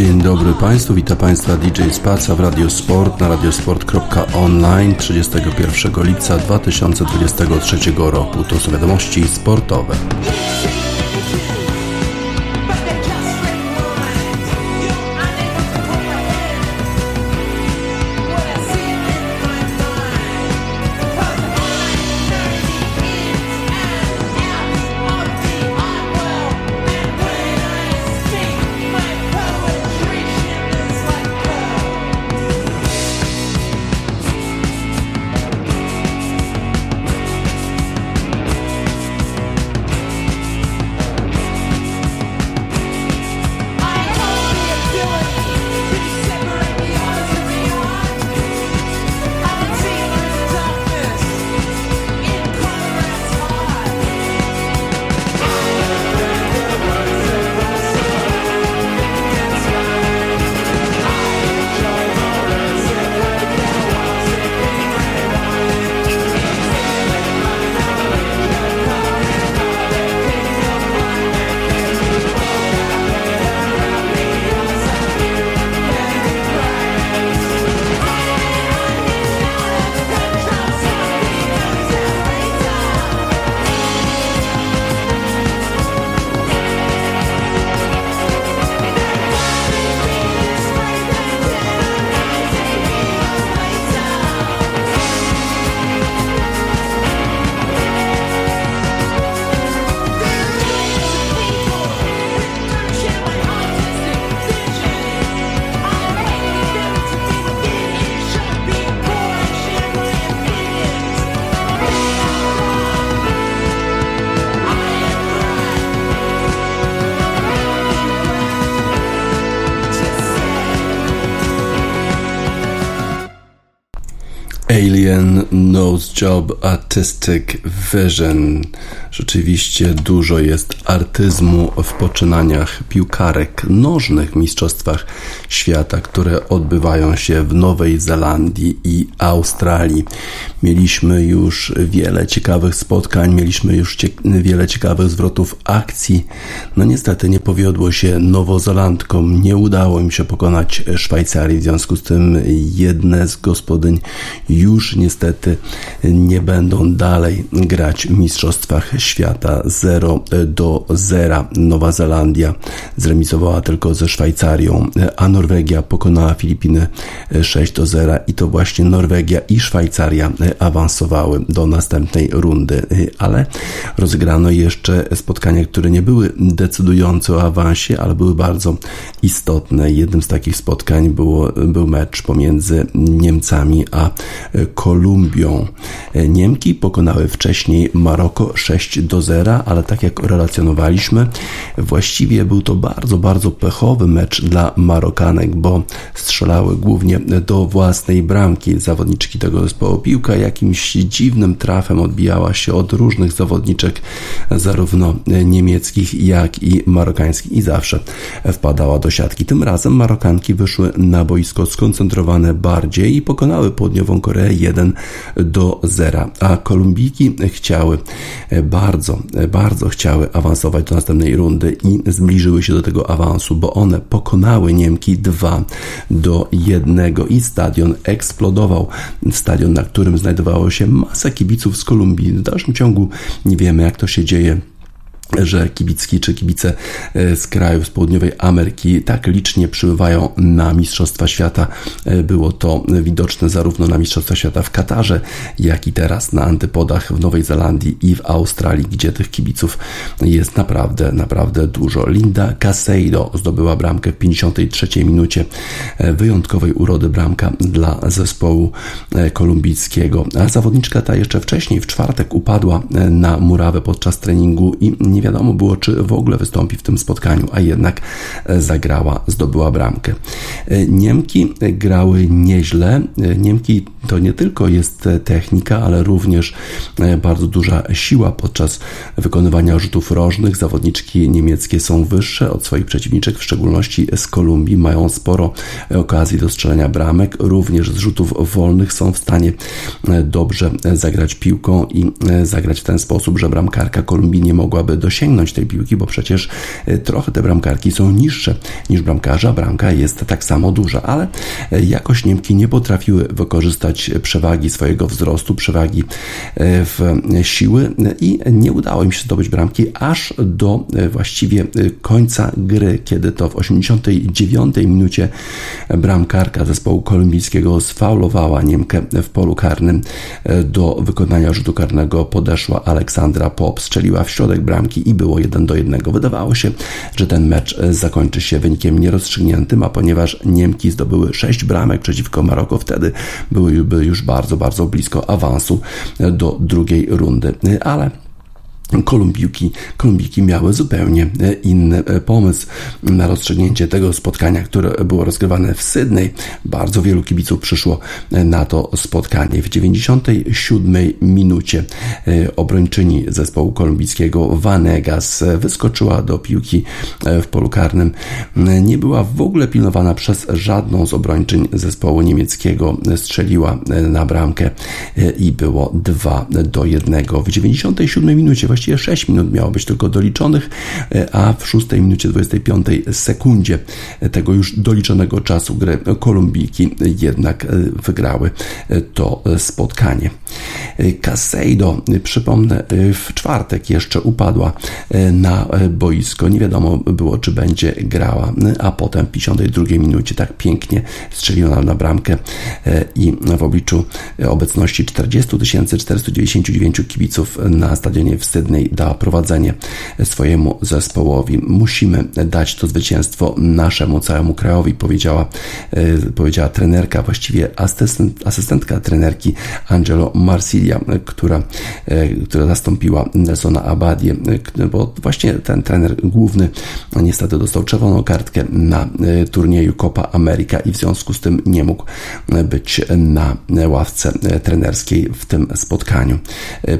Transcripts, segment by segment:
Dzień dobry Państwu, witam Państwa DJ Spaca w Radio Sport na radiosport.online 31 lipca 2023 roku. To są wiadomości sportowe. Alien Nose Job Artistic Vision. Rzeczywiście dużo jest artyzmu w poczynaniach piłkarek nożnych w Mistrzostwach Świata, które odbywają się w Nowej Zelandii i Australii. Mieliśmy już wiele ciekawych spotkań, mieliśmy już wiele ciekawych zwrotów akcji. No niestety nie powiodło się Nowozelandkom, nie udało im się pokonać Szwajcarii, w związku z tym jedne z gospodyń już niestety nie będą dalej grać w Mistrzostwach Świata 0 do 0. Nowa Zelandia zremisowała tylko ze Szwajcarią, a Norwegia pokonała Filipiny 6 do 0 i to właśnie Norwegia i Szwajcaria awansowały do następnej rundy, ale rozegrano jeszcze spotkania, które nie były decydujące o awansie, ale były bardzo istotne. Jednym z takich spotkań było, był mecz pomiędzy Niemcami a Kolumbią. Niemki pokonały wcześniej Maroko 6 do 0, ale tak jak właściwie był to bardzo, bardzo pechowy mecz dla Marokanek, bo strzelały głównie do własnej bramki zawodniczki tego zespołu. Piłka jakimś dziwnym trafem odbijała się od różnych zawodniczek, zarówno niemieckich, jak i marokańskich i zawsze wpadała do siatki. Tym razem Marokanki wyszły na boisko skoncentrowane bardziej i pokonały południową Koreę 1 do 0, a Kolumbijki chciały bardzo, bardzo chciały awansować do następnej rundy i zbliżyły się do tego awansu, bo one pokonały Niemki 2 do 1 i stadion eksplodował. Stadion, na którym znajdowało się masa kibiców z Kolumbii. W dalszym ciągu nie wiemy, jak to się dzieje że kibicki czy kibice e, z krajów południowej Ameryki tak licznie przybywają na Mistrzostwa Świata. E, było to widoczne zarówno na Mistrzostwa Świata w Katarze, jak i teraz na antypodach w Nowej Zelandii i w Australii, gdzie tych kibiców jest naprawdę, naprawdę dużo. Linda Caseido zdobyła bramkę w 53 minucie e, wyjątkowej urody bramka dla zespołu kolumbijskiego. A zawodniczka ta jeszcze wcześniej, w czwartek, upadła na murawę podczas treningu i nie nie wiadomo było, czy w ogóle wystąpi w tym spotkaniu, a jednak e, zagrała, zdobyła bramkę. E, Niemki grały nieźle. E, Niemki to nie tylko jest technika, ale również bardzo duża siła podczas wykonywania rzutów rożnych. Zawodniczki niemieckie są wyższe od swoich przeciwniczek, w szczególności z Kolumbii. Mają sporo okazji do strzelania bramek. Również z rzutów wolnych są w stanie dobrze zagrać piłką i zagrać w ten sposób, że bramkarka Kolumbii nie mogłaby do dosięgnąć tej piłki, bo przecież trochę te bramkarki są niższe niż bramkarze, a bramka jest tak samo duża, ale jakoś Niemki nie potrafiły wykorzystać przewagi swojego wzrostu, przewagi w siły i nie udało im się zdobyć bramki aż do właściwie końca gry, kiedy to w 89 minucie bramkarka zespołu kolumbijskiego sfaulowała Niemkę w polu karnym. Do wykonania rzutu karnego podeszła Aleksandra Pop, strzeliła w środek bramki i było 1 do 1. Wydawało się, że ten mecz zakończy się wynikiem nierozstrzygniętym, a ponieważ Niemki zdobyły 6 bramek przeciwko Maroko, wtedy były już bardzo, bardzo blisko awansu do drugiej rundy. Ale Kolumbijki, Kolumbijki miały zupełnie e, inny e, pomysł na rozstrzygnięcie tego spotkania, które było rozgrywane w Sydney. Bardzo wielu kibiców przyszło e, na to spotkanie. W 97 minucie obrończyni zespołu kolumbijskiego Vanegas wyskoczyła do piłki w polu karnym. Nie była w ogóle pilnowana przez żadną z obrończyń zespołu niemieckiego. Strzeliła na bramkę i było 2 do 1. W 97 minucie właściwie 6 minut miało być tylko doliczonych, e, a w 6 minucie 25 sekundzie tego już doliczonego czasu gry Kolumbijki jednak e, wygrały e, to spotkanie. Caseido, przypomnę, w czwartek jeszcze upadła na boisko. Nie wiadomo było, czy będzie grała, a potem w 52 minucie tak pięknie strzeliła na bramkę i w obliczu obecności 40 499 kibiców na stadionie w Sydney Sydney da prowadzenie swojemu zespołowi. Musimy dać to zwycięstwo naszemu całemu krajowi, powiedziała, e, powiedziała trenerka, właściwie asystent, asystentka trenerki Angelo Marsilia, która, e, która zastąpiła Nelsona Abadię, e, bo właśnie ten trener główny niestety dostał czerwoną kartkę na turnieju Copa America i w związku z tym nie mógł być na ławce trenerskiej w tym spotkaniu.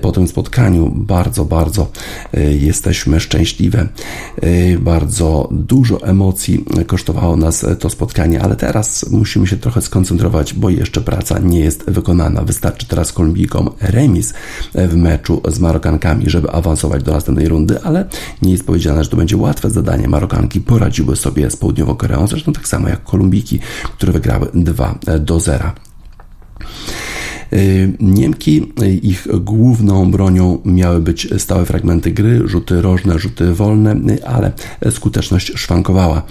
Po tym spotkaniu bardzo, bardzo bardzo e, jesteśmy szczęśliwe. E, bardzo dużo emocji kosztowało nas to spotkanie, ale teraz musimy się trochę skoncentrować, bo jeszcze praca nie jest wykonana. Wystarczy teraz Kolumbijkom remis w meczu z Marokankami, żeby awansować do następnej rundy, ale nie jest powiedziane, że to będzie łatwe zadanie. Marokanki poradziły sobie z Południową Koreą, zresztą tak samo jak Kolumbijki, które wygrały 2 do 0. Y, Niemki, y, ich główną bronią miały być stałe fragmenty gry, rzuty rożne, rzuty wolne, y, ale skuteczność szwankowała.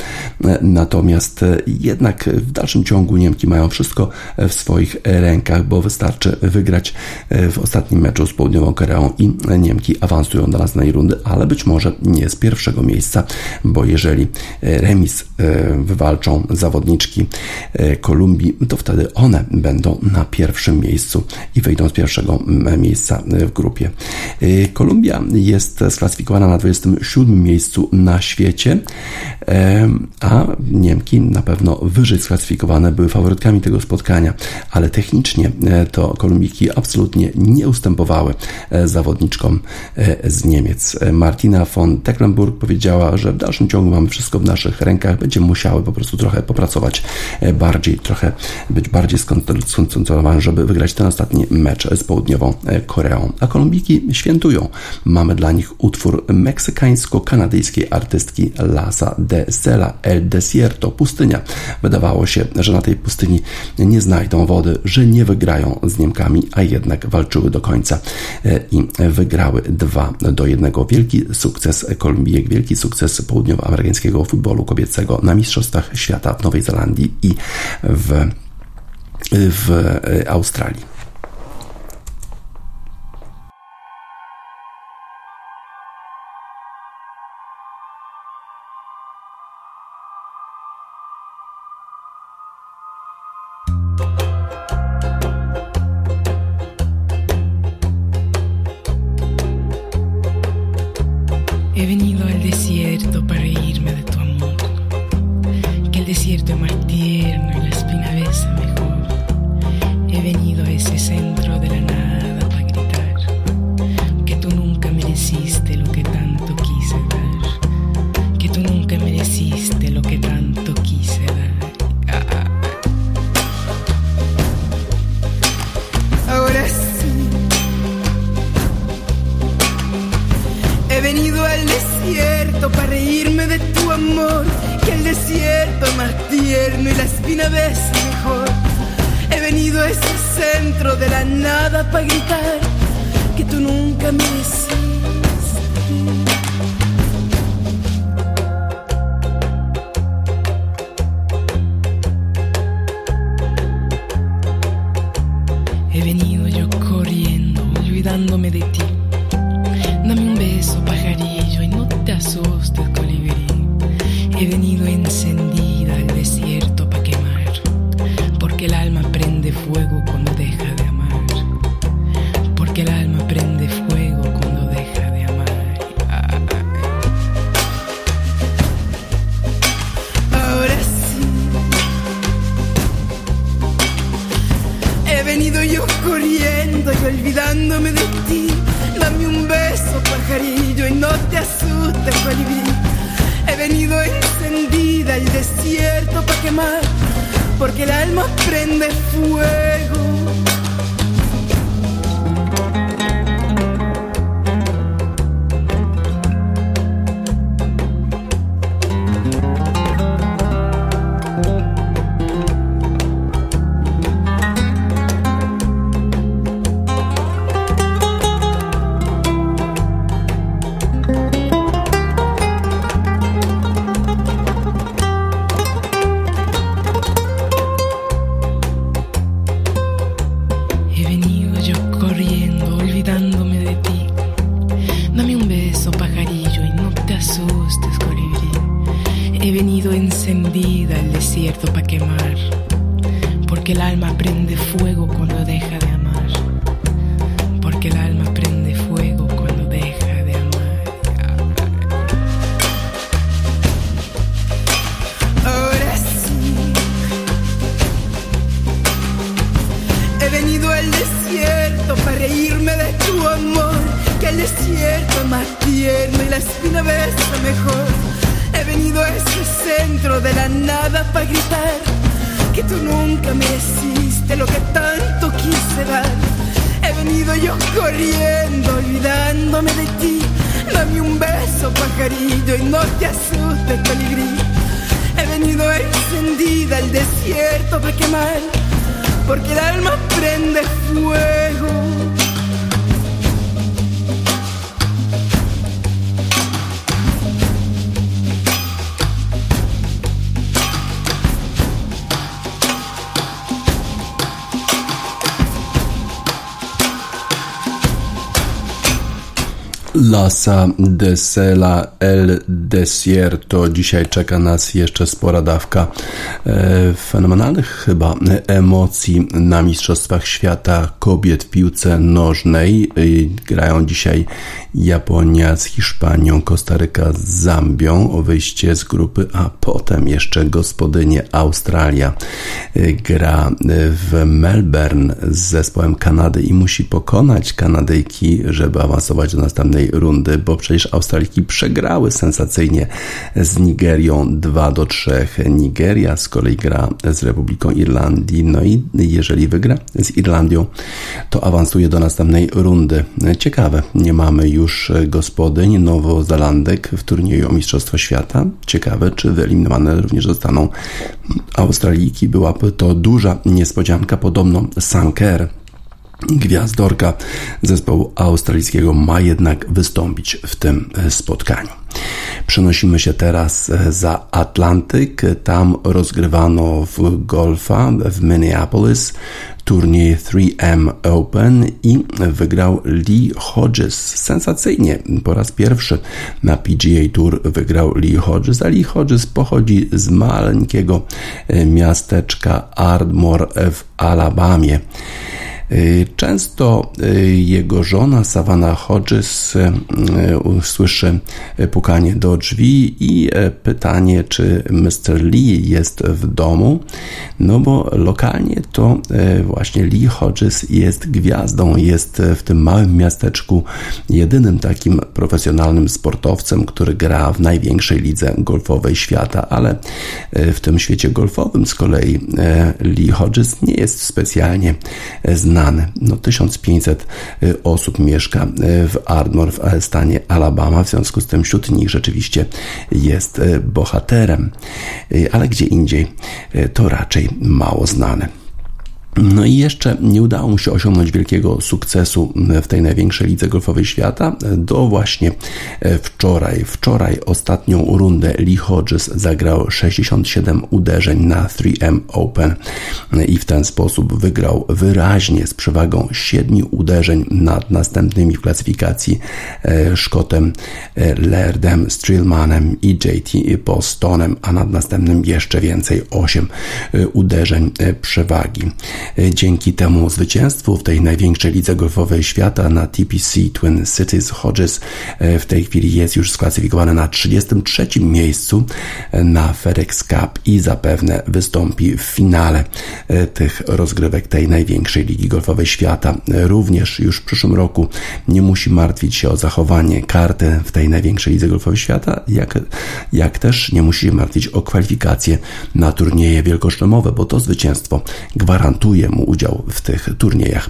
Natomiast jednak w dalszym ciągu Niemki mają wszystko w swoich rękach, bo wystarczy wygrać w ostatnim meczu z Południową Koreą i Niemki awansują do następnej rundy, ale być może nie z pierwszego miejsca, bo jeżeli remis wywalczą zawodniczki Kolumbii, to wtedy one będą na pierwszym miejscu miejscu i wejdą z pierwszego miejsca w grupie. Y, Kolumbia jest sklasyfikowana na 27 miejscu na świecie, a Niemki na pewno wyżej sklasyfikowane były faworytkami tego spotkania, ale technicznie e, to Kolumbiki absolutnie nie ustępowały e, zawodniczkom e, z Niemiec. Martina von Tecklenburg powiedziała, że w dalszym ciągu mamy wszystko w naszych rękach, będziemy musiały po prostu trochę popracować bardziej, trochę być bardziej skoncentrowane, żeby wygrać ten ostatni mecz z Południową Koreą. A Kolumbiki świętują. Mamy dla nich utwór meksykańsko-kanadyjskiej artystki Lasa de Sela El Desierto, pustynia. Wydawało się, że na tej pustyni nie znajdą wody, że nie wygrają z Niemkami, a jednak walczyły do końca e, i wygrały 2 do 1. Wielki sukces Kolumbijek, wielki sukces południowoamerykańskiego futbolu kobiecego na Mistrzostwach Świata w Nowej Zelandii i w, w Australii. Desierto para quemar, porque el alma prende fuego. Lasa de Sela El Desierto. Dzisiaj czeka nas jeszcze spora dawka e, fenomenalnych chyba emocji na Mistrzostwach Świata kobiet w piłce nożnej. E, grają dzisiaj Japonia z Hiszpanią, Kostaryka z Zambią o wyjście z grupy, a potem jeszcze gospodynie Australia e, gra w Melbourne z zespołem Kanady i musi pokonać Kanadyjki, żeby awansować do następnej rundy, bo przecież Australijki przegrały sensacyjnie z Nigerią 2 do 3. Nigeria z kolei gra z Republiką Irlandii, no i jeżeli wygra z Irlandią, to awansuje do następnej rundy. Ciekawe, nie mamy już gospodyń Nowozelandek w turnieju o Mistrzostwo Świata. Ciekawe, czy wyeliminowane również zostaną Australijki. Byłaby to duża niespodzianka. Podobno Sanker Gwiazdorka zespołu australijskiego ma jednak wystąpić w tym spotkaniu. Przenosimy się teraz za Atlantyk. Tam rozgrywano w golfa w Minneapolis turniej 3M Open i wygrał Lee Hodges. Sensacyjnie, po raz pierwszy na PGA Tour wygrał Lee Hodges, a Lee Hodges pochodzi z maleńkiego miasteczka Ardmore w Alabamie. Często jego żona Savannah Hodges usłyszy pukanie do drzwi i pytanie, czy Mr. Lee jest w domu, no bo lokalnie to właśnie Lee Hodges jest gwiazdą, jest w tym małym miasteczku jedynym takim profesjonalnym sportowcem, który gra w największej lidze golfowej świata, ale w tym świecie golfowym z kolei Lee Hodges nie jest specjalnie znany No, 1500 osób mieszka w Ardmore w stanie Alabama, w związku z tym wśród nich rzeczywiście jest bohaterem, ale gdzie indziej to raczej mało znane. No i jeszcze nie udało mu się osiągnąć wielkiego sukcesu w tej największej lidze golfowej świata do właśnie e, wczoraj. Wczoraj ostatnią rundę Lee Hodges zagrał 67 uderzeń na 3M Open i w ten sposób wygrał wyraźnie z przewagą 7 uderzeń nad następnymi w klasyfikacji e, Szkotem e, Lairdem, Strillmanem i JT Postonem, a nad następnym jeszcze więcej 8 uderzeń przewagi. E, dzięki temu zwycięstwu w tej największej lidze golfowej świata na TPC Twin Cities Hodges e, w tej chwili jest już sklasyfikowany na 33 miejscu e, na FedEx Cup i zapewne wystąpi w finale tych rozgrywek tej największej ligi golfowej świata. Również już w przyszłym roku nie musi martwić się o zachowanie karty w tej największej lidze golfowej świata, jak, jak też nie musi się martwić o kwalifikacje na turnieje wielkoszlemowe, bo to zwycięstwo gwarantuje gwarantuje mu udział w tych turniejach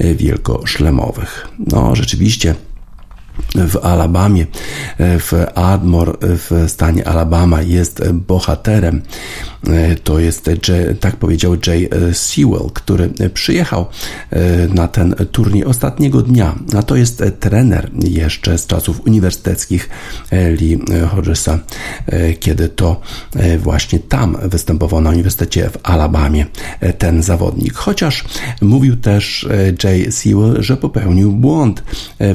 wielkoszlemowych. No, rzeczywiście w Alabamie, w Admore w stanie Alabama jest bohaterem. To jest, tak powiedział Jay Sewell, który przyjechał e, na ten turniej ostatniego dnia. A to jest trener jeszcze z czasów uniwersyteckich Lee Hodgesa, e, kiedy to e, właśnie tam występował na Uniwersytecie w Alabamie ten zawodnik. Chociaż mówił też Jay Sewell, że popełnił błąd.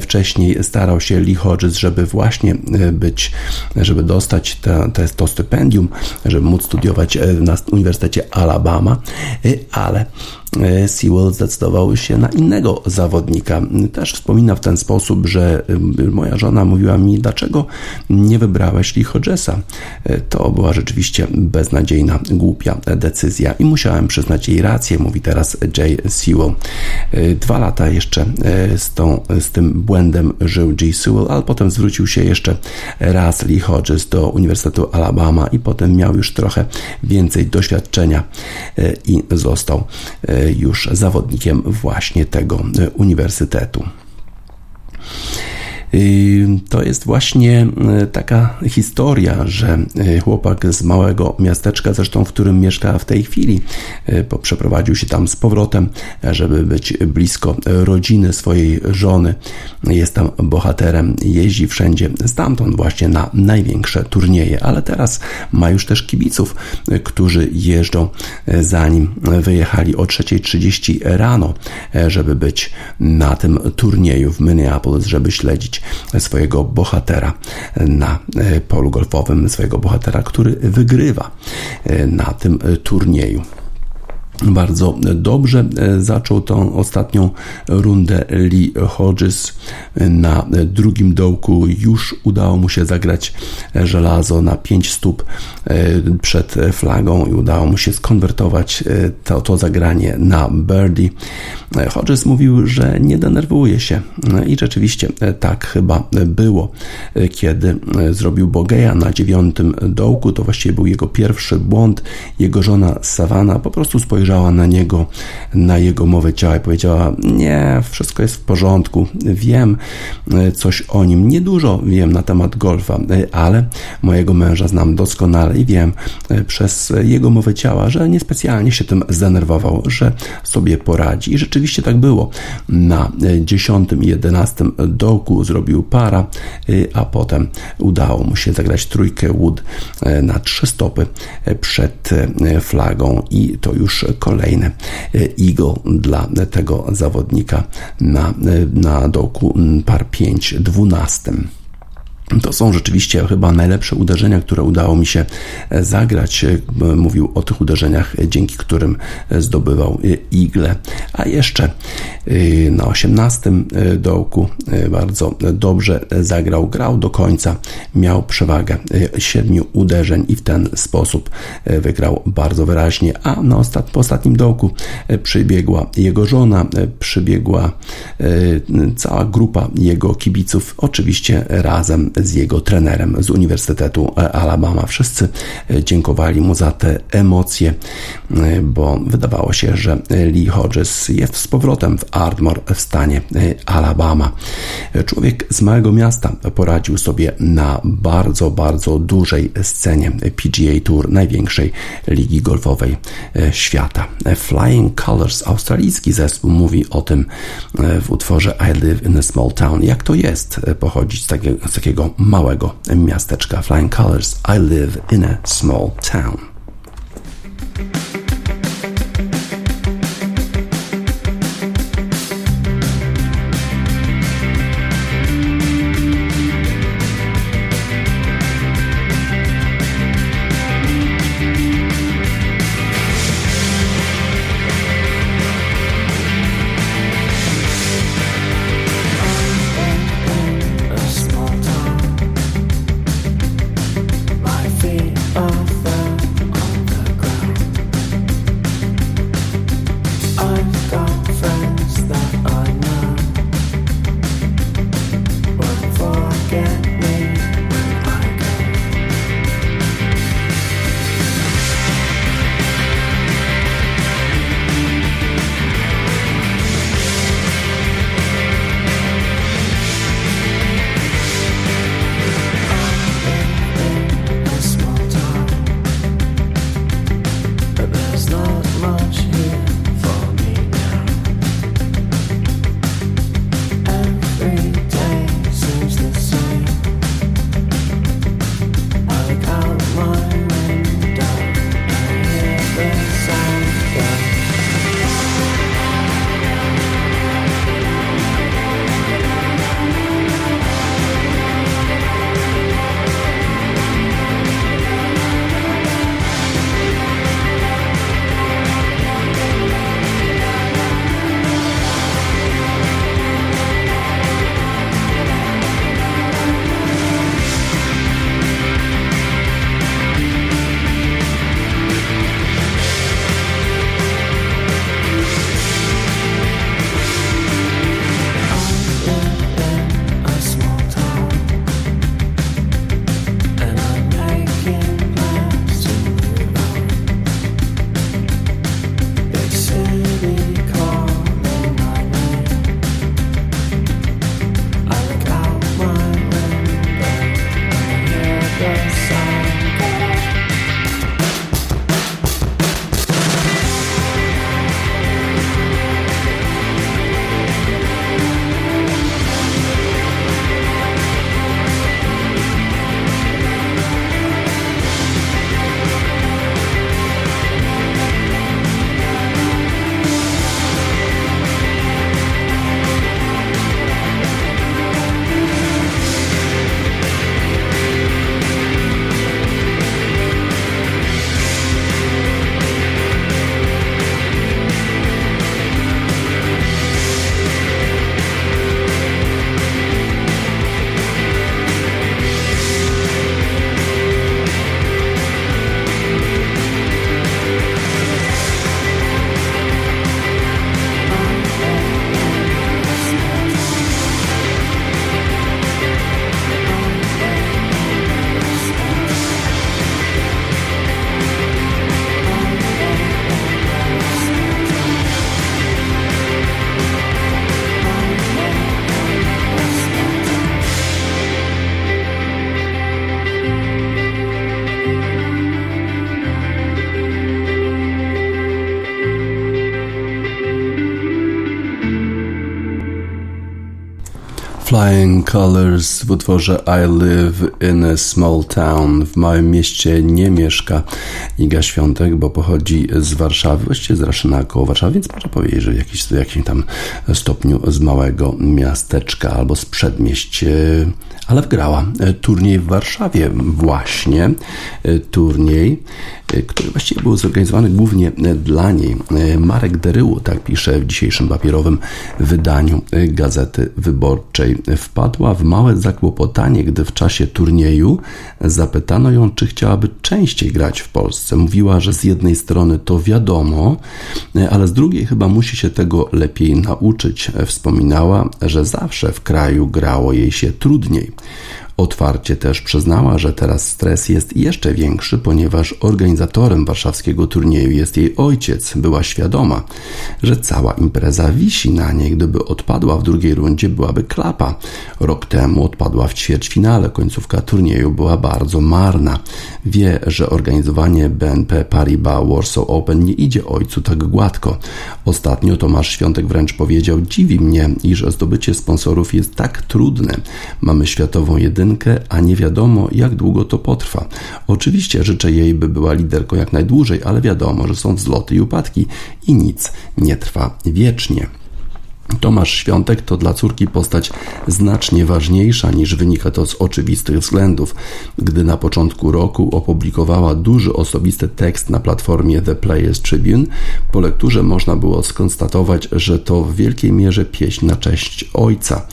Wcześniej starał starał się Hodges, żeby właśnie e, być, żeby dostać te, te, to stypendium, żeby móc studiować e, na Uniwersytecie Alabama, e, ale Sewell zdecydował się na innego zawodnika. Też wspomina w ten sposób, że y, moja żona mówiła mi, dlaczego nie wybrałeś Lee Hodgesa. E, to była rzeczywiście beznadziejna, głupia decyzja i musiałem przyznać jej rację, mówi teraz Jay Sewell. E, dwa lata jeszcze z, tą, z tym błędem żył Jay Sewell, ale potem zwrócił się jeszcze raz Lee Hodges do Uniwersytetu Alabama i potem miał już trochę więcej doświadczenia i został już zawodnikiem właśnie tego uniwersytetu. To jest właśnie e, taka historia, że e, chłopak z małego miasteczka, zresztą w którym mieszka w tej chwili, e, przeprowadził się tam z powrotem, żeby być blisko rodziny swojej żony. Jest tam bohaterem, jeździ wszędzie stamtąd właśnie na największe turnieje, ale teraz ma już też kibiców, którzy jeżdżą zanim wyjechali o 3.30 rano, żeby być na tym turnieju w Minneapolis, żeby śledzić swojego bohatera na e, polu golfowym, swojego bohatera, który wygrywa e, na tym turnieju bardzo dobrze e, zaczął tą ostatnią rundę Lee Hodges na drugim dołku już udało mu się zagrać żelazo na 5 stóp przed flagą i udało mu się skonwertować to, to zagranie na birdie Hodges mówił, że nie denerwuje się i rzeczywiście tak chyba było, kiedy zrobił Bogeja na dziewiątym dołku. To właściwie był jego pierwszy błąd. Jego żona Savannah po prostu spojrzała na niego, na jego mowę ciała i powiedziała: Nie, wszystko jest w porządku. Wiem coś o nim. Niedużo wiem na temat golfa, ale mojego męża znam doskonale i wiem przez jego mowę ciała, że niespecjalnie się tym zdenerwował, że sobie poradzi. I rzeczywiście tak było. Na 10 i 11 dołku zrobił para, a potem udało mu się zagrać trójkę wood na trzy stopy przed flagą i to już kolejny eagle dla tego zawodnika na, na dołku par 5 12. To są rzeczywiście chyba najlepsze uderzenia, które udało mi się e, zagrać. E, mówił o tych uderzeniach, e, dzięki którym zdobywał igle. A jeszcze na 18 dołku bardzo dobrze zagrał, grał do końca, miał przewagę 7 uderzeń i w ten sposób wygrał bardzo wyraźnie. A na ostat po ostatnim dołku przybiegła jego żona, przybiegła cała grupa jego kibiców, oczywiście razem z jego trenerem z Uniwersytetu Alabama. Wszyscy dziękowali mu za te emocje, bo wydawało się, że Lee Hodges jest z powrotem w Ardmore w stanie Alabama. Człowiek z małego miasta poradził sobie na bardzo, bardzo dużej scenie PGA Tour, największej ligi golfowej świata. Flying Colors, australijski zespół, mówi o tym w utworze I Live in a Small Town. Jak to jest pochodzić z takiego, z takiego małego miasteczka? Flying Colors, I live in a small town. Colors w utworze I Live in a Small Town. W małym mieście nie mieszka Iga Świątek, bo pochodzi z Warszawy, właściwie z Raszyna koło Warszawy, więc można powiedzieć, że w jakiś, w jakimś tam stopniu z małego miasteczka albo z przedmieść ale wgrała turniej w Warszawie właśnie, turniej, który właściwie był zorganizowany głównie dla niej. Marek Deryło, tak pisze w dzisiejszym papierowym wydaniu Gazety Wyborczej, wpadła w małe zakłopotanie, gdy w czasie turnieju zapytano ją, czy chciałaby częściej grać w Polsce. Mówiła, że z jednej strony to wiadomo, ale z drugiej chyba musi się tego lepiej nauczyć. Wspominała, że zawsze w kraju grało jej się trudniej. Otwarcie też przyznała, że teraz stres jest jeszcze większy, ponieważ organizatorem warszawskiego turnieju jest jej ojciec. Była świadoma, że cała impreza wisi na niej. Gdyby odpadła w drugiej rundzie, byłaby klapa. Rok temu odpadła w ćwierćfinale. Końcówka turnieju była bardzo marna. Wie, że organizowanie BNP Paribas Warsaw Open nie idzie ojcu tak gładko. Ostatnio Tomasz Świątek wręcz powiedział: Dziwi mnie, iż zdobycie sponsorów jest tak trudne. Mamy światową jedynkę, a nie wiadomo, jak długo to potrwa. Oczywiście życzę jej, by była liderką jak najdłużej, ale wiadomo, że są wzloty i upadki i nic nie trwa wiecznie. Tomasz Świątek to dla córki postać znacznie ważniejsza niż wynika to z oczywistych względów. Gdy na początku roku opublikowała duży osobisty tekst na platformie The Players Tribune, po lekturze można było skonstatować, że to w wielkiej mierze pieśń na cześć ojca.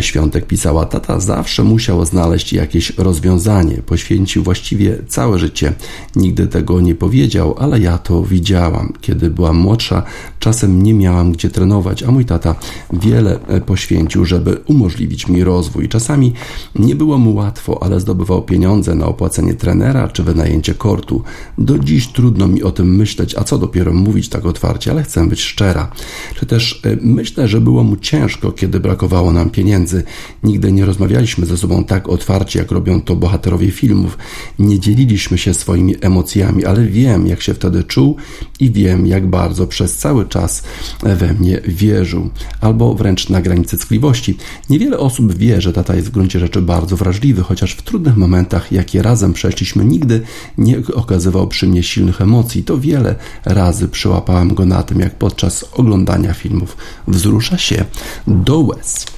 Świątek pisała: Tata zawsze musiał znaleźć jakieś rozwiązanie. Poświęcił właściwie całe życie. Nigdy tego nie powiedział, ale ja to widziałam. Kiedy byłam młodsza, czasem nie miałam gdzie trenować, a mój tata wiele e, poświęcił, żeby umożliwić mi rozwój. Czasami nie było mu łatwo, ale zdobywał pieniądze na opłacenie trenera czy wynajęcie kortu. Do dziś trudno mi o tym myśleć, a co dopiero mówić tak otwarcie, ale chcę być szczera. Czy też e, myślę, że było mu ciężko, kiedy brakowało nam pieniędzy. Nigdy nie rozmawialiśmy ze sobą tak otwarcie, jak robią to bohaterowie filmów. Nie dzieliliśmy się swoimi emocjami, ale wiem, jak się wtedy czuł i wiem, jak bardzo przez cały czas we mnie wierzył albo wręcz na granicy ckliwości. Niewiele osób wie, że tata jest w gruncie rzeczy bardzo wrażliwy, chociaż w trudnych momentach, jakie razem przeszliśmy, nigdy nie okazywał przy mnie silnych emocji. To wiele razy przyłapałem go na tym, jak podczas oglądania filmów wzrusza się do łez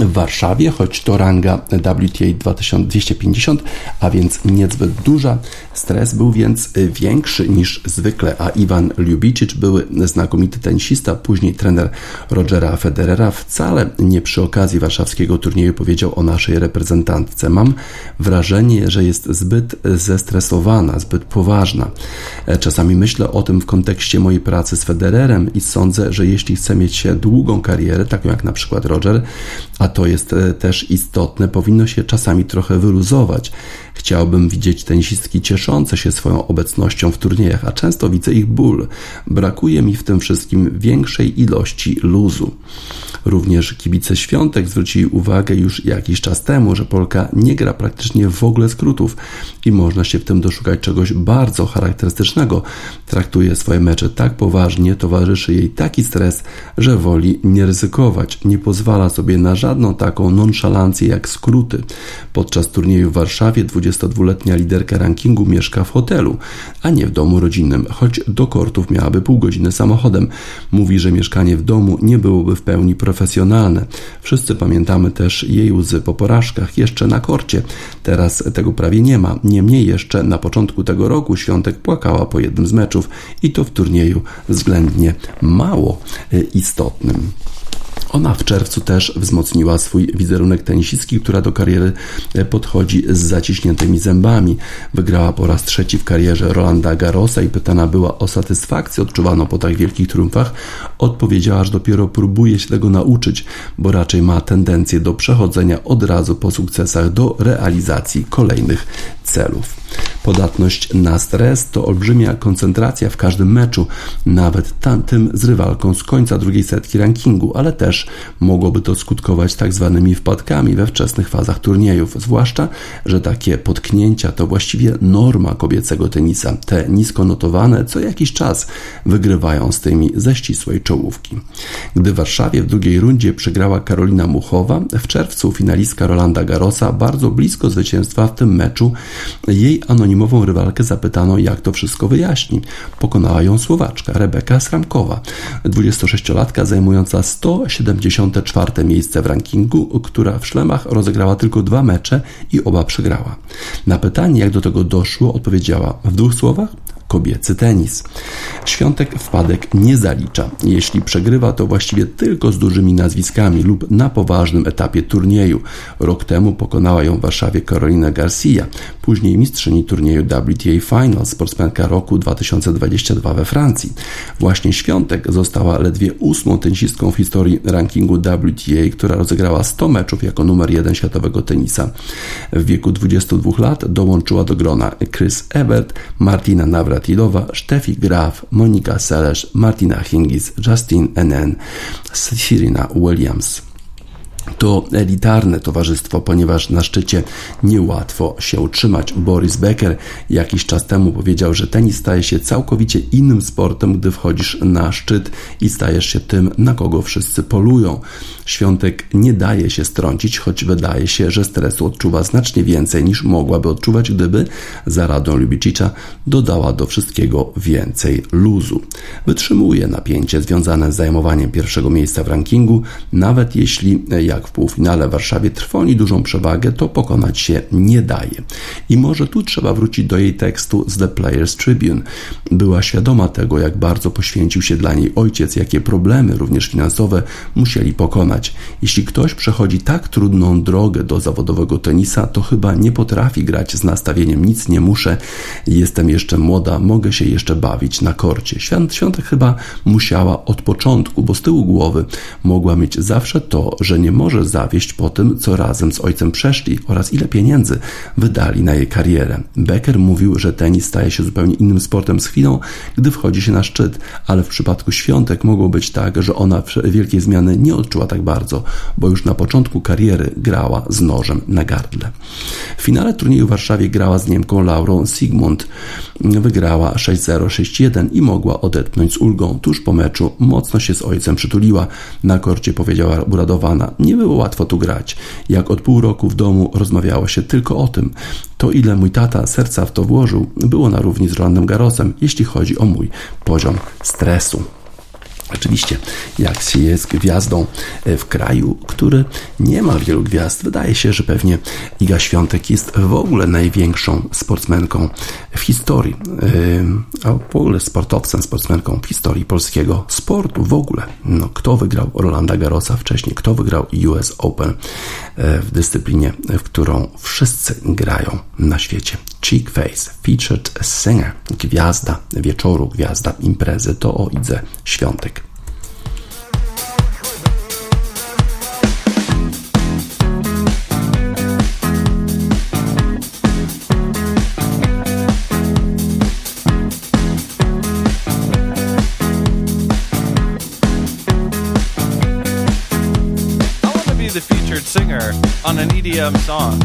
w Warszawie, choć to ranga WTA 2250, a więc niezbyt duża. Stres był więc większy niż zwykle, a Iwan Ljubicic, były znakomity tenisista, później trener Rogera Federera, wcale nie przy okazji warszawskiego turnieju powiedział o naszej reprezentantce. Mam wrażenie, że jest zbyt zestresowana, zbyt poważna. Czasami myślę o tym w kontekście mojej pracy z Federerem i sądzę, że jeśli chcę mieć długą karierę, taką jak na przykład Roger, a to jest e, też istotne, powinno się czasami trochę wyluzować. Chciałbym widzieć tenisistki cieszące się swoją obecnością w turniejach, a często widzę ich ból. Brakuje mi w tym wszystkim większej ilości luzu. Również kibice Świątek zwrócili uwagę już jakiś czas temu, że Polka nie gra praktycznie w ogóle skrótów i można się w tym doszukać czegoś bardzo charakterystycznego. Traktuje swoje mecze tak poważnie, towarzyszy jej taki stres, że woli nie ryzykować, nie pozwala sobie na żadną taką nonszalancję jak skróty. Podczas turnieju w Warszawie 22-letnia liderka rankingu mieszka w hotelu, a nie w domu rodzinnym, choć do kortów miałaby pół godziny samochodem. Mówi, że mieszkanie w domu nie byłoby w pełni profesjonalne. Wszyscy pamiętamy też jej łzy po porażkach jeszcze na korcie. Teraz tego prawie nie ma. Niemniej jeszcze na początku tego roku Świątek płakała po jednym z meczów i to w turnieju względnie mało e, istotnym. Ona w czerwcu też wzmocniła swój wizerunek tenisistki, która do kariery e, podchodzi z zaciśniętymi zębami. Wygrała po raz trzeci w karierze Rolanda Garrosa i pytana była o satysfakcję odczuwaną po tak wielkich triumfach. Odpowiedziała, że dopiero próbuje się tego nauczyć, bo raczej ma tendencję do przechodzenia od razu po sukcesach do realizacji kolejnych celów. Podatność na stres to olbrzymia koncentracja w każdym meczu, nawet tamtym z rywalką z końca drugiej setki rankingu, ale też mogłoby to skutkować tak zwanymi wpadkami we wczesnych fazach turniejów, zwłaszcza, że takie potknięcia to właściwie norma kobiecego tenisa. Te nisko notowane co jakiś czas wygrywają z tymi ze ścisłej czołówki. Gdy w Warszawie w drugiej rundzie przegrała Karolina Muchowa, w czerwcu finalistka Rolanda Garrosa bardzo blisko zwycięstwa w tym meczu jej anonimową rywalkę zapytano, jak to wszystko wyjaśni. Pokonała ją Słowaczka Rebeka Sramkowa, 26-latka zajmująca 174 miejsce w rankingu, która w szlemach rozegrała tylko dwa mecze i oba przegrała. Na pytanie, jak do tego doszło, odpowiedziała w dwóch słowach kobiecy tenis. Świątek wpadek nie zalicza. Jeśli przegrywa, to właściwie tylko z dużymi nazwiskami lub na poważnym etapie turnieju. Rok temu pokonała ją w Warszawie Karolina Garcia, później mistrzyni turnieju WTA Finals, sportsmenka roku 2022 we Francji. Właśnie Świątek została ledwie ósmą tenisistką w historii rankingu WTA, która rozegrała 100 meczów jako numer jeden światowego tenisa. W wieku 22 lat dołączyła do grona Chris Ebert, Martina Navratilowa, Steffi Graf, Monika Seles, Martina Hingis, Justin Enen, Serena Williams. To elitarne towarzystwo, ponieważ na szczycie niełatwo się utrzymać. Boris Becker jakiś czas temu powiedział, że tenis staje się całkowicie innym sportem, gdy wchodzisz na szczyt i stajesz się tym, na kogo wszyscy polują. Świątek nie daje się strącić, choć wydaje się, że stresu odczuwa znacznie więcej niż mogłaby odczuwać, gdyby za radą Lubicicza dodała do wszystkiego więcej luzu. Wytrzymuje napięcie związane z zajmowaniem pierwszego miejsca w rankingu, nawet jeśli jak w półfinale w Warszawie trwoni dużą przewagę, to pokonać się nie daje. I może tu trzeba wrócić do jej tekstu z The Players Tribune. Była świadoma tego, jak bardzo poświęcił się dla niej ojciec, jakie problemy, również finansowe, musieli pokonać. Jeśli ktoś przechodzi tak trudną drogę do zawodowego tenisa, to chyba nie potrafi grać z nastawieniem nic nie muszę, jestem jeszcze młoda, mogę się jeszcze bawić na korcie. Świątek chyba musiała od początku, bo z tyłu głowy mogła mieć zawsze to, że nie może zawieść po tym, co razem z ojcem przeszli oraz ile pieniędzy wydali na jej karierę. Becker mówił, że tenis staje się zupełnie innym sportem z chwilą, gdy wchodzi się na szczyt, ale w przypadku świątek mogło być tak, że ona wielkiej zmiany nie odczuła tak bardzo, bo już na początku kariery grała z nożem na gardle. W finale turnieju w Warszawie grała z Niemką Laurą Sigmund. Wygrała 6-0, 6-1 i mogła odetchnąć z ulgą. Tuż po meczu mocno się z ojcem przytuliła. Na korcie powiedziała uradowana: Nie było łatwo tu grać. Jak od pół roku w domu rozmawiało się tylko o tym. To ile mój tata serca w to włożył, było na równi z Rolandem Garosem, jeśli chodzi o mój poziom stresu. Oczywiście, jak się jest gwiazdą e, w kraju, który nie ma wielu gwiazd, wydaje się, że pewnie Iga Świątek jest w ogóle największą sportsmenką w historii, e, a w ogóle sportowcem, sportsmenką w historii polskiego sportu w ogóle. No, kto wygrał Rolanda Garrosa wcześniej, kto wygrał US Open e, w dyscyplinie, w którą wszyscy grają na świecie. Cheek Face, Featured Singer, gwiazda wieczoru, gwiazda imprezy, to o Idze Świątek. Singer on an EDM song.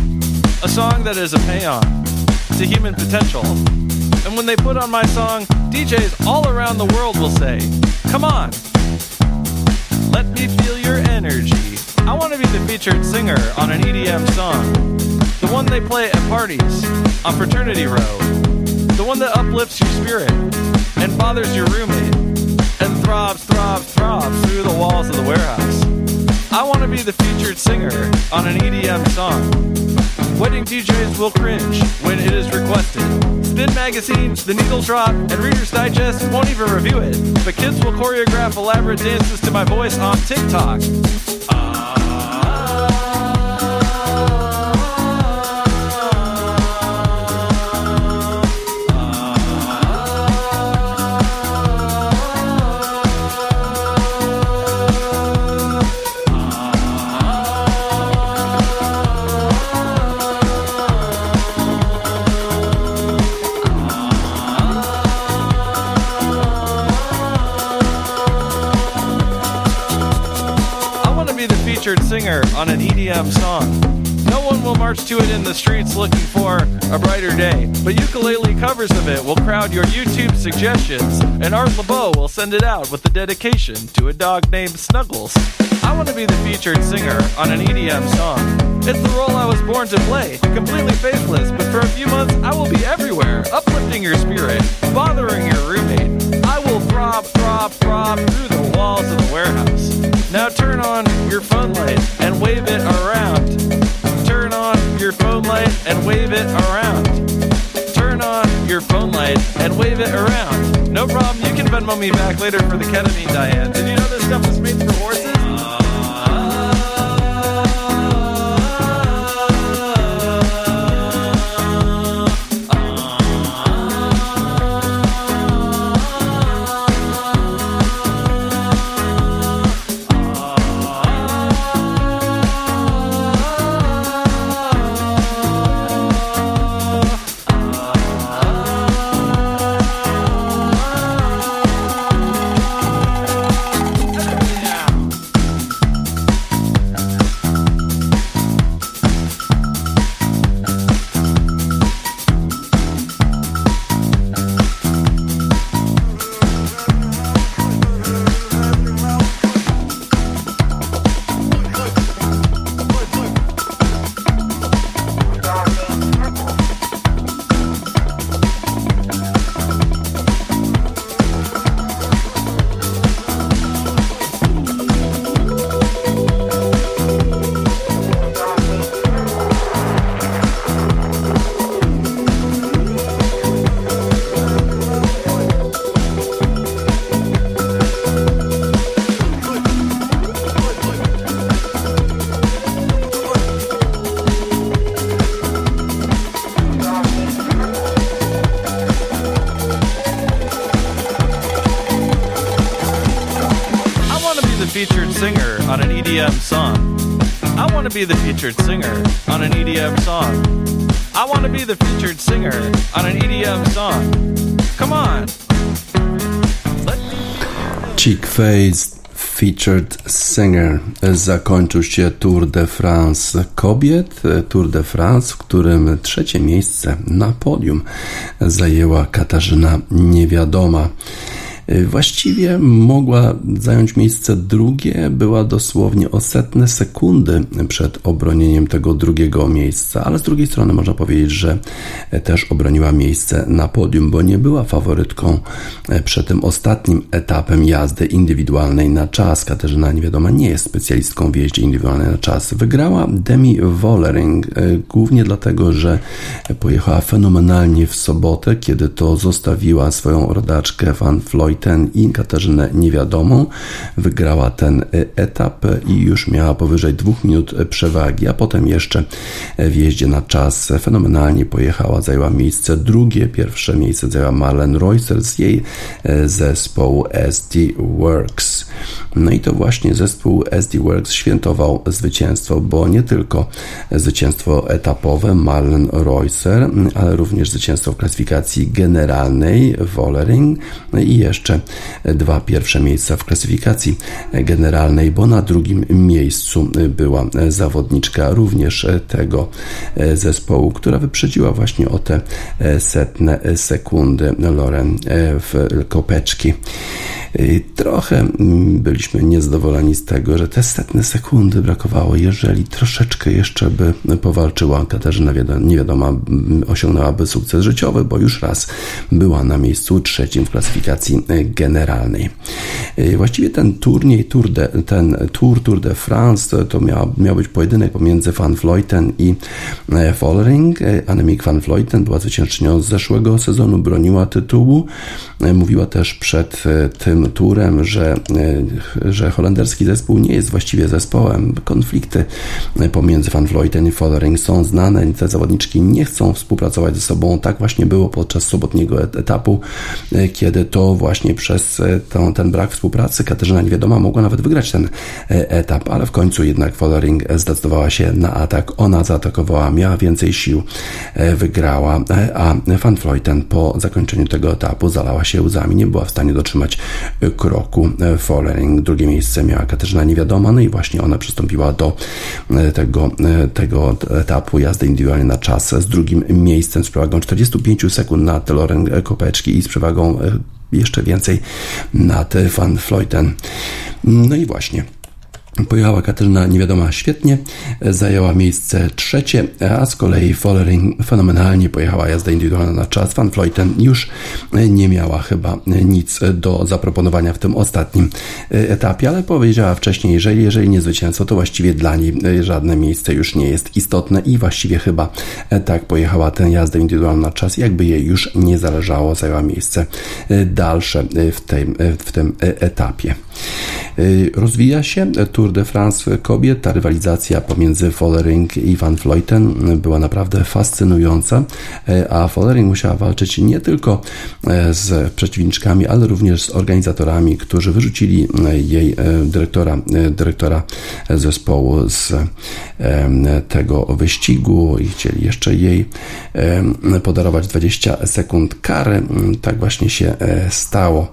A song that is a paean to human potential. And when they put on my song, DJs all around the world will say, Come on, let me feel your energy. I want to be the featured singer on an EDM song. The one they play at parties, on Fraternity Row. The one that uplifts your spirit and bothers your roommate and throbs, throbs, throbs through the walls of the warehouse. I want to be the featured singer on an EDM song. Wedding DJs will cringe when it is requested. Spin Magazine, The Needle Drop, and Reader's Digest won't even review it. But kids will choreograph elaborate dances to my voice on TikTok. March to it in the streets looking for a brighter day, but ukulele covers of it will crowd your YouTube suggestions, and Art LeBeau will send it out with a dedication to a dog named Snuggles. I want to be the featured singer on an EDM song. It's the role I was born to play, completely faithless, but for a few months I will be everywhere, uplifting your spirit, bothering your roommate. I will throb, throb, throb through the walls of the warehouse. Now turn on your phone light and wave it around. On your phone light and wave it around. Turn on your phone light and wave it around. No problem, you can Venmo me back later for the ketamine, Diane. Did you know this stuff was made for horses? Be the featured singer on an EDM song. I want to be the featured singer on an EDM song. Come on. Chick Face Featured Singer zakończył się Tour de France kobiet, Tour de France, w którym trzecie miejsce na podium zajęła Katarzyna Niewiadoma. Y, właściwie mogła zająć miejsce drugie, była dosłownie o setne sekundy przed obronieniem tego drugiego miejsca, ale z drugiej strony można powiedzieć, że też obroniła miejsce na podium, bo nie była faworytką e, przed tym ostatnim etapem jazdy indywidualnej na czas. Katarzyna niewiadoma nie jest specjalistką w jeździe indywidualnej na czas. Wygrała Demi Wollering e, głównie dlatego, że pojechała fenomenalnie w sobotę, kiedy to zostawiła swoją rodaczkę Van Floyd ten i Katarzynę Niewiadomą. Wygrała ten etap i już miała powyżej dwóch minut przewagi, a potem jeszcze w jeździe na czas fenomenalnie pojechała, zajęła miejsce drugie, pierwsze miejsce zajęła Marlene Reusser z jej zespołu SD Works. No i to właśnie zespół SD Works świętował zwycięstwo, bo nie tylko zwycięstwo etapowe Marlen Reusser, ale również zwycięstwo w klasyfikacji generalnej Wollering i jeszcze jeszcze dwa pierwsze miejsca w klasyfikacji generalnej, bo na drugim miejscu była zawodniczka również tego zespołu, która wyprzedziła właśnie o te setne sekundy Loren w Kopeczki. Trochę byliśmy niezadowoleni z tego, że te setne sekundy brakowało. Jeżeli troszeczkę jeszcze by powalczyła, Katarzyna niewiadoma osiągnęłaby sukces życiowy, bo już raz była na miejscu trzecim w klasyfikacji generalnej. Właściwie ten turniej, tour de, ten Tour Tour de France to miał, miał być pojedynek pomiędzy Van Vleuten i Follering. Annemiek Van Vleuten była zwyciężczynią z zeszłego sezonu, broniła tytułu. Mówiła też przed tym tym turem, że, e, że holenderski zespół nie jest właściwie zespołem. Konflikty pomiędzy Van Vleuten i Follering są znane. Te zawodniczki nie chcą współpracować ze sobą. Tak właśnie było podczas sobotniego etapu, e, kiedy to właśnie przez e, ten brak współpracy Katarzyna Niewiadoma mogła nawet wygrać ten etap, ale w końcu jednak Follering zdecydowała się na atak. Ona zaatakowała, miała więcej sił, wygrała, a Van Vleuten po zakończeniu tego etapu zalała się łzami, nie była w stanie dotrzymać kroku Follering. Drugie miejsce miała Katarzyna Niewiadoma, no i właśnie ona przystąpiła do e, tego, e, tego etapu jazdy indywidualnej na czas z drugim miejscem z przewagą 45 sekund nad Loren Kopeczki i z przewagą e, jeszcze więcej nad Van Floyden. No i właśnie. Pojechała Katarzyna niewiadoma świetnie, zajęła miejsce trzecie, a z kolei Follering fenomenalnie pojechała jazda indywidualna na czas. Van Vleuten już nie miała chyba nic do zaproponowania w tym ostatnim etapie, ale powiedziała wcześniej, że jeżeli nie zwycięstwo, to właściwie dla niej żadne miejsce już nie jest istotne i właściwie chyba tak pojechała tę jazdę indywidualną na czas, jakby jej już nie zależało, zajęła miejsce dalsze w tym, w tym etapie. Rozwija się Tour de France kobiet. Ta rywalizacja pomiędzy Follering i Van Vleuten była naprawdę fascynująca, a Follering musiała walczyć nie tylko e, z przeciwniczkami, ale również z organizatorami, którzy wyrzucili jej e, dyrektora, e, dyrektora zespołu z tego wyścigu i chcieli jeszcze jej podarować 20 sekund kary. Tak właśnie się stało.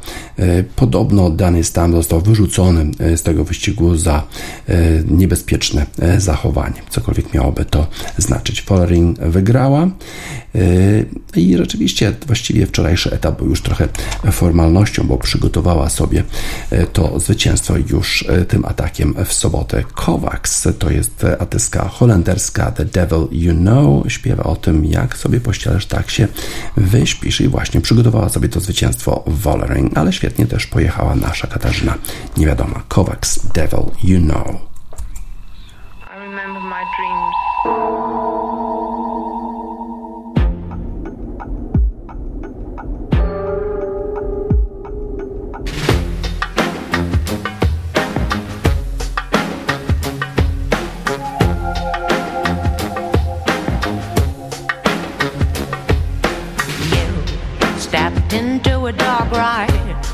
Podobno Danny Stam został wyrzucony z tego wyścigu za E, niebezpieczne e, zachowanie. Cokolwiek miałoby to znaczyć. Follering wygrała e, i rzeczywiście właściwie wczorajszy etap był już trochę formalnością, bo przygotowała sobie to zwycięstwo już tym atakiem w sobotę. Kovacs to jest atyska holenderska The Devil You Know. Śpiewa o tym, jak sobie pościelesz, tak się wyśpisz i właśnie przygotowała sobie to zwycięstwo w Vollering, ale świetnie też pojechała nasza Katarzyna, nie wiadoma, Kovacs Devil You Know. my dreams.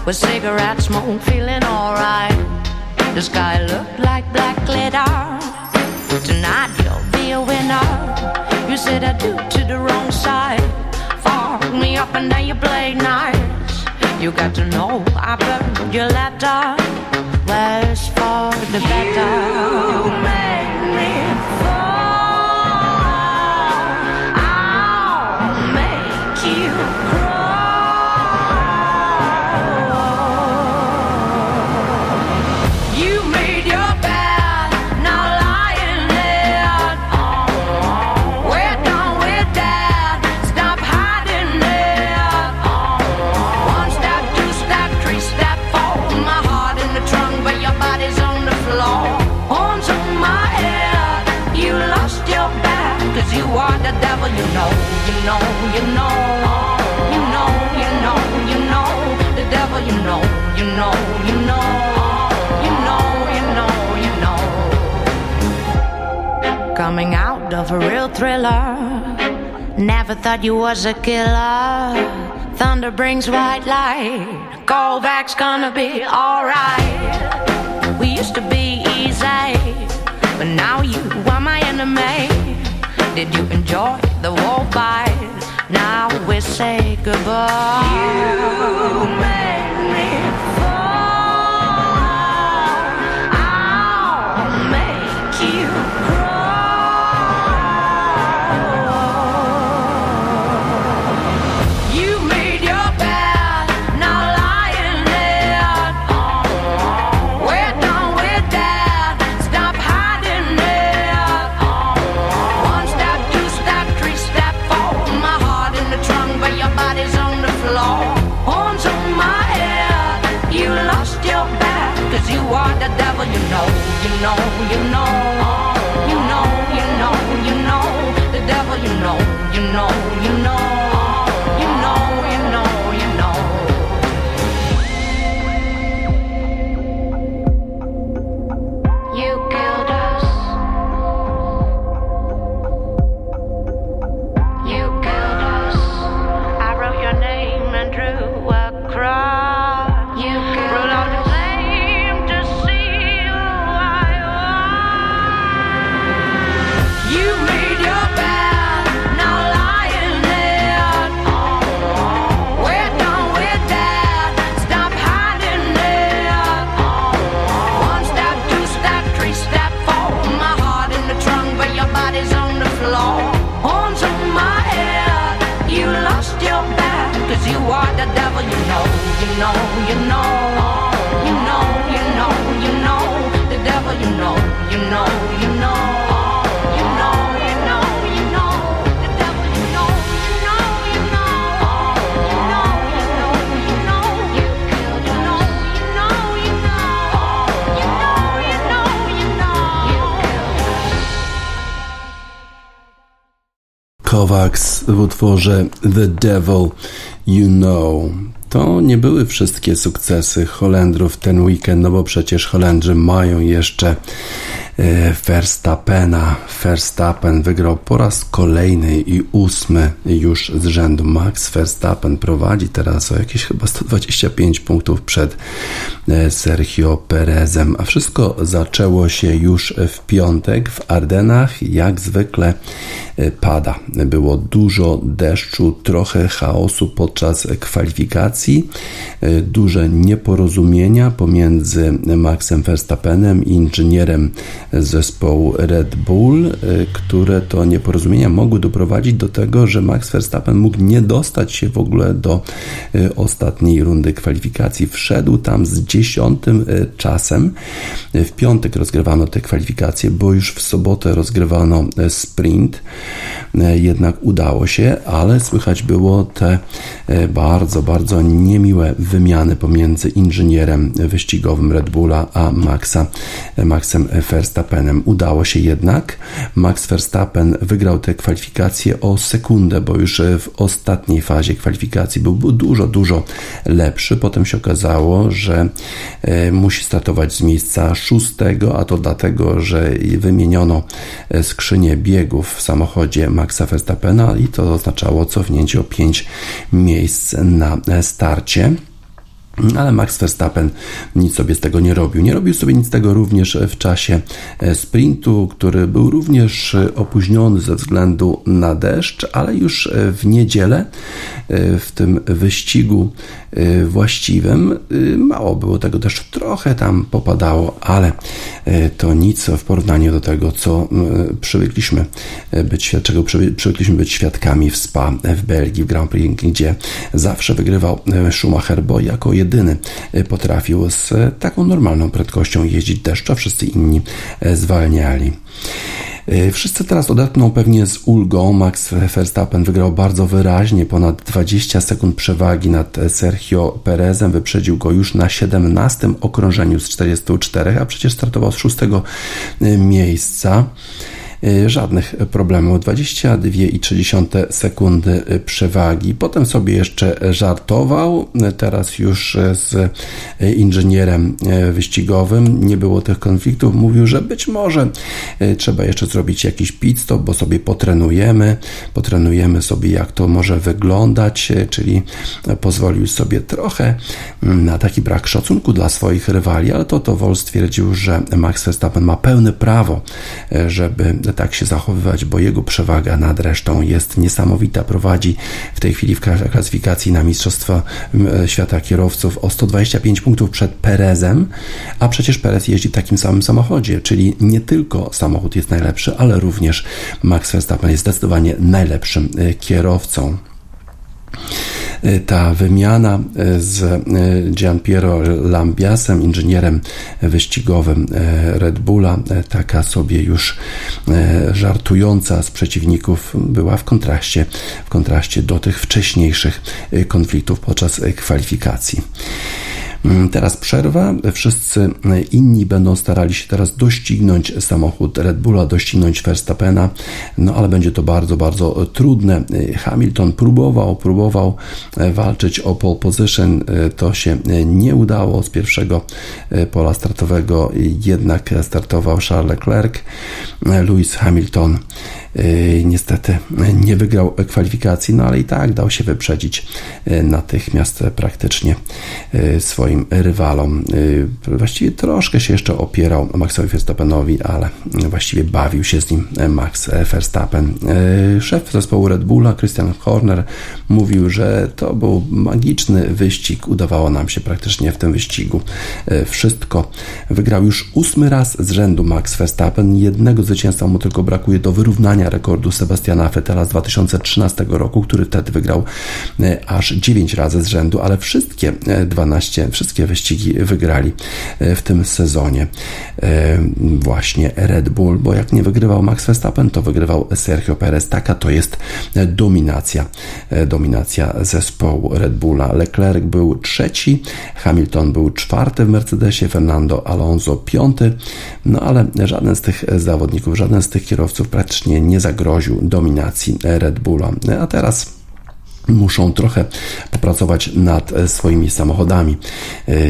With cigarette smoke, feeling alright. The sky looked like black glitter. Tonight you'll be a winner. You said I do to the wrong side. Fuck me up and then you play nice. You got to know I burned your letter. Where's for the better? You made me of a real thriller, never thought you was a killer. Thunder brings white light, Kovacs gonna be alright. We used to be easy, but now you are my enemy. Did you enjoy the war fight? Now we say goodbye. You utworze The Devil You Know. To nie były wszystkie sukcesy Holendrów ten weekend, no bo przecież Holendrzy mają jeszcze Verstappena. Verstappen wygrał po raz kolejny i ósmy już z rzędu. Max Verstappen prowadzi teraz o jakieś chyba 125 punktów przed e, Sergio Perezem. A wszystko zaczęło się już w piątek w Ardenach. Jak zwykle e, pada. Było dużo deszczu, trochę chaosu podczas kwalifikacji, duże nieporozumienia pomiędzy Maxem Verstappenem i inżynierem zespołu Red Bull, y, które to nieporozumienia mogły doprowadzić do tego, że Max Verstappen mógł nie dostać się w ogóle do y, ostatniej rundy kwalifikacji. Wszedł tam z dziesiątym y, czasem. W piątek rozgrywano te kwalifikacje, bo już w sobotę rozgrywano sprint. Jednak udało się, ale słychać było te bardzo, bardzo niemiłe wymiany pomiędzy inżynierem wyścigowym Red Bulla a Maxa, Maxem Verstappenem. Verstappenem. Udało się jednak. Max Verstappen wygrał te kwalifikacje o sekundę, bo już w ostatniej fazie kwalifikacji był, dużo, dużo lepszy. Potem się okazało, że e, musi startować z miejsca szóstego, a to dlatego, że wymieniono e, skrzynię biegów w samochodzie Maxa Verstappena i to oznaczało cofnięcie o 5 miejsc na e, starcie. Ale Max Verstappen nic sobie z tego nie robił. Nie robił sobie nic z tego również w czasie e, sprintu, który był również e, opóźniony ze względu na deszcz, ale już e, w niedzielę w tym wyścigu właściwym mało było tego deszczu. Trochę tam popadało, ale to nic w porównaniu do tego, co przywykliśmy być, czego przywykliśmy być świadkami w Spa w Belgii, w Grand Prix, gdzie zawsze wygrywał Schumacher, bo jako jedyny e, potrafił z taką normalną prędkością jeździć deszcz, wszyscy inni e, zwalniali. E, wszyscy teraz odetchną pewnie z ulgą. Max Verstappen wygrał bardzo wyraźnie, ponad 20 sekund przewagi nad Sergio Perezem. Wyprzedził go już na 17 okrążeniu z 44, a przecież startował z 6 miejsca. Y, żadnych problemów. 22,3 sekundy przewagi. Potem sobie jeszcze żartował. Teraz już z inżynierem wyścigowym nie było tych konfliktów. Mówił, że być może y, trzeba jeszcze zrobić jakiś pit stop, bo sobie potrenujemy. Potrenujemy sobie, jak to może wyglądać, czyli pozwolił sobie trochę na taki brak szacunku dla swoich rywali, ale to to Wolf stwierdził, że Max Verstappen ma pełne prawo, y, tak się zachowywać, bo jego przewaga nad resztą jest niesamowita. Prowadzi w tej chwili w klasyfikacji na Mistrzostwa Świata Kierowców o 125 punktów przed Perezem, a przecież Perez jeździ w takim samym samochodzie, czyli nie tylko samochód jest najlepszy, ale również Max Verstappen jest zdecydowanie najlepszym e, kierowcą. E, ta wymiana e, z e, Gianpiero Lambiasem, inżynierem wyścigowym Red Bulla, taka sobie już żartująca z przeciwników, była w kontraście, w kontraście do tych wcześniejszych konfliktów podczas kwalifikacji. Mm, teraz przerwa. Wszyscy inni będą starali się teraz doścignąć samochód Red Bulla, doścignąć Verstappena, no ale będzie to bardzo, bardzo trudne. Hamilton próbował, próbował e, walczyć o pole position, e, to się nie udało z pierwszego pola startowego, jednak startował Charles Leclerc. Lewis Hamilton niestety nie wygrał kwalifikacji, no ale i tak dał się wyprzedzić e, natychmiast praktycznie e, swoim rywalom. Właściwie troszkę się jeszcze opierał Maxowi Verstappenowi, ale właściwie bawił się z nim Max Verstappen. Szef zespołu Red Bulla, Christian Horner, mówił, że to był magiczny wyścig. Udawało nam się praktycznie w tym wyścigu wszystko. Wygrał już ósmy raz z rzędu Max Verstappen. Jednego zwycięstwa mu tylko brakuje do wyrównania rekordu Sebastiana Vettela z 2013 roku, który wtedy wygrał e, aż 9 razy z rzędu, ale wszystkie 12, e, wszystkie wyścigi wygrali e, w tym sezonie właśnie Red Bull, bo jak nie wygrywał Max Verstappen, to wygrywał Sergio Perez. Taka to jest dominacja, dominacja zespołu Red Bulla. Leclerc był trzeci, Hamilton był czwarty w Mercedesie, Fernando Alonso piąty, no ale żaden z tych zawodników, żaden z tych kierowców praktycznie nie nie zagroził dominacji Red Bulla. A teraz muszą trochę popracować nad swoimi samochodami.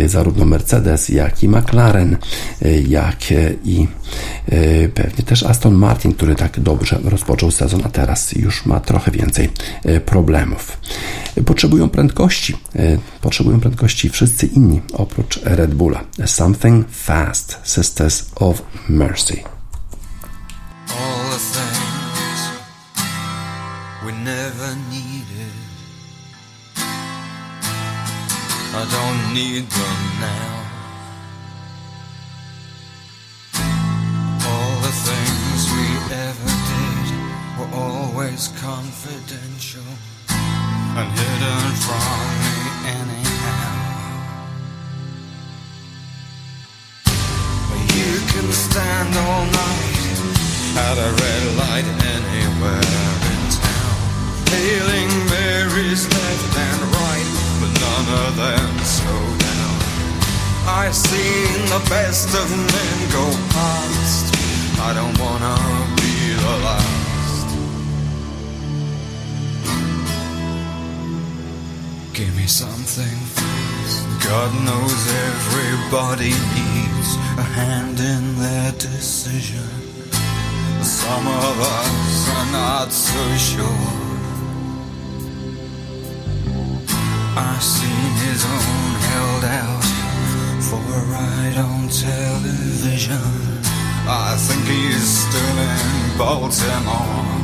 Zarówno Mercedes, jak i McLaren, jak i pewnie też Aston Martin, który tak dobrze rozpoczął sezon, a teraz już ma trochę więcej problemów. Potrzebują prędkości. Potrzebują prędkości wszyscy inni oprócz Red Bulla. Something fast, Sisters of Mercy. Never needed. I don't need them now. All the things we ever did were always confidential and hidden from me anyhow. You can stand all night at a red light anywhere hailing Mary's left and right but none of them slow down. I've seen the best of men go past. I don't wanna be the last. Give me something. God knows everybody needs a hand in their decision. Some of us are not so sure. I've seen his own held out for a ride on television. I think he's still in Baltimore.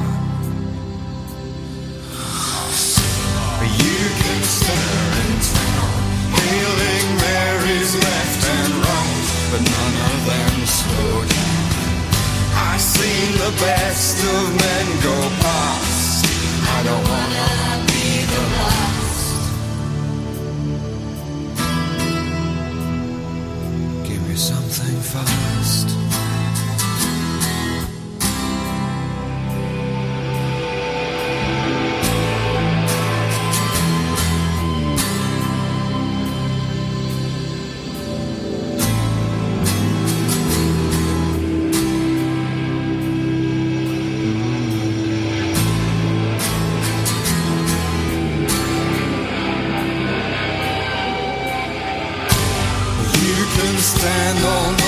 You can stare in town, hailing Mary's left and right, but none of them slow down. I've seen the best of men go past. I don't wanna be fast. stand on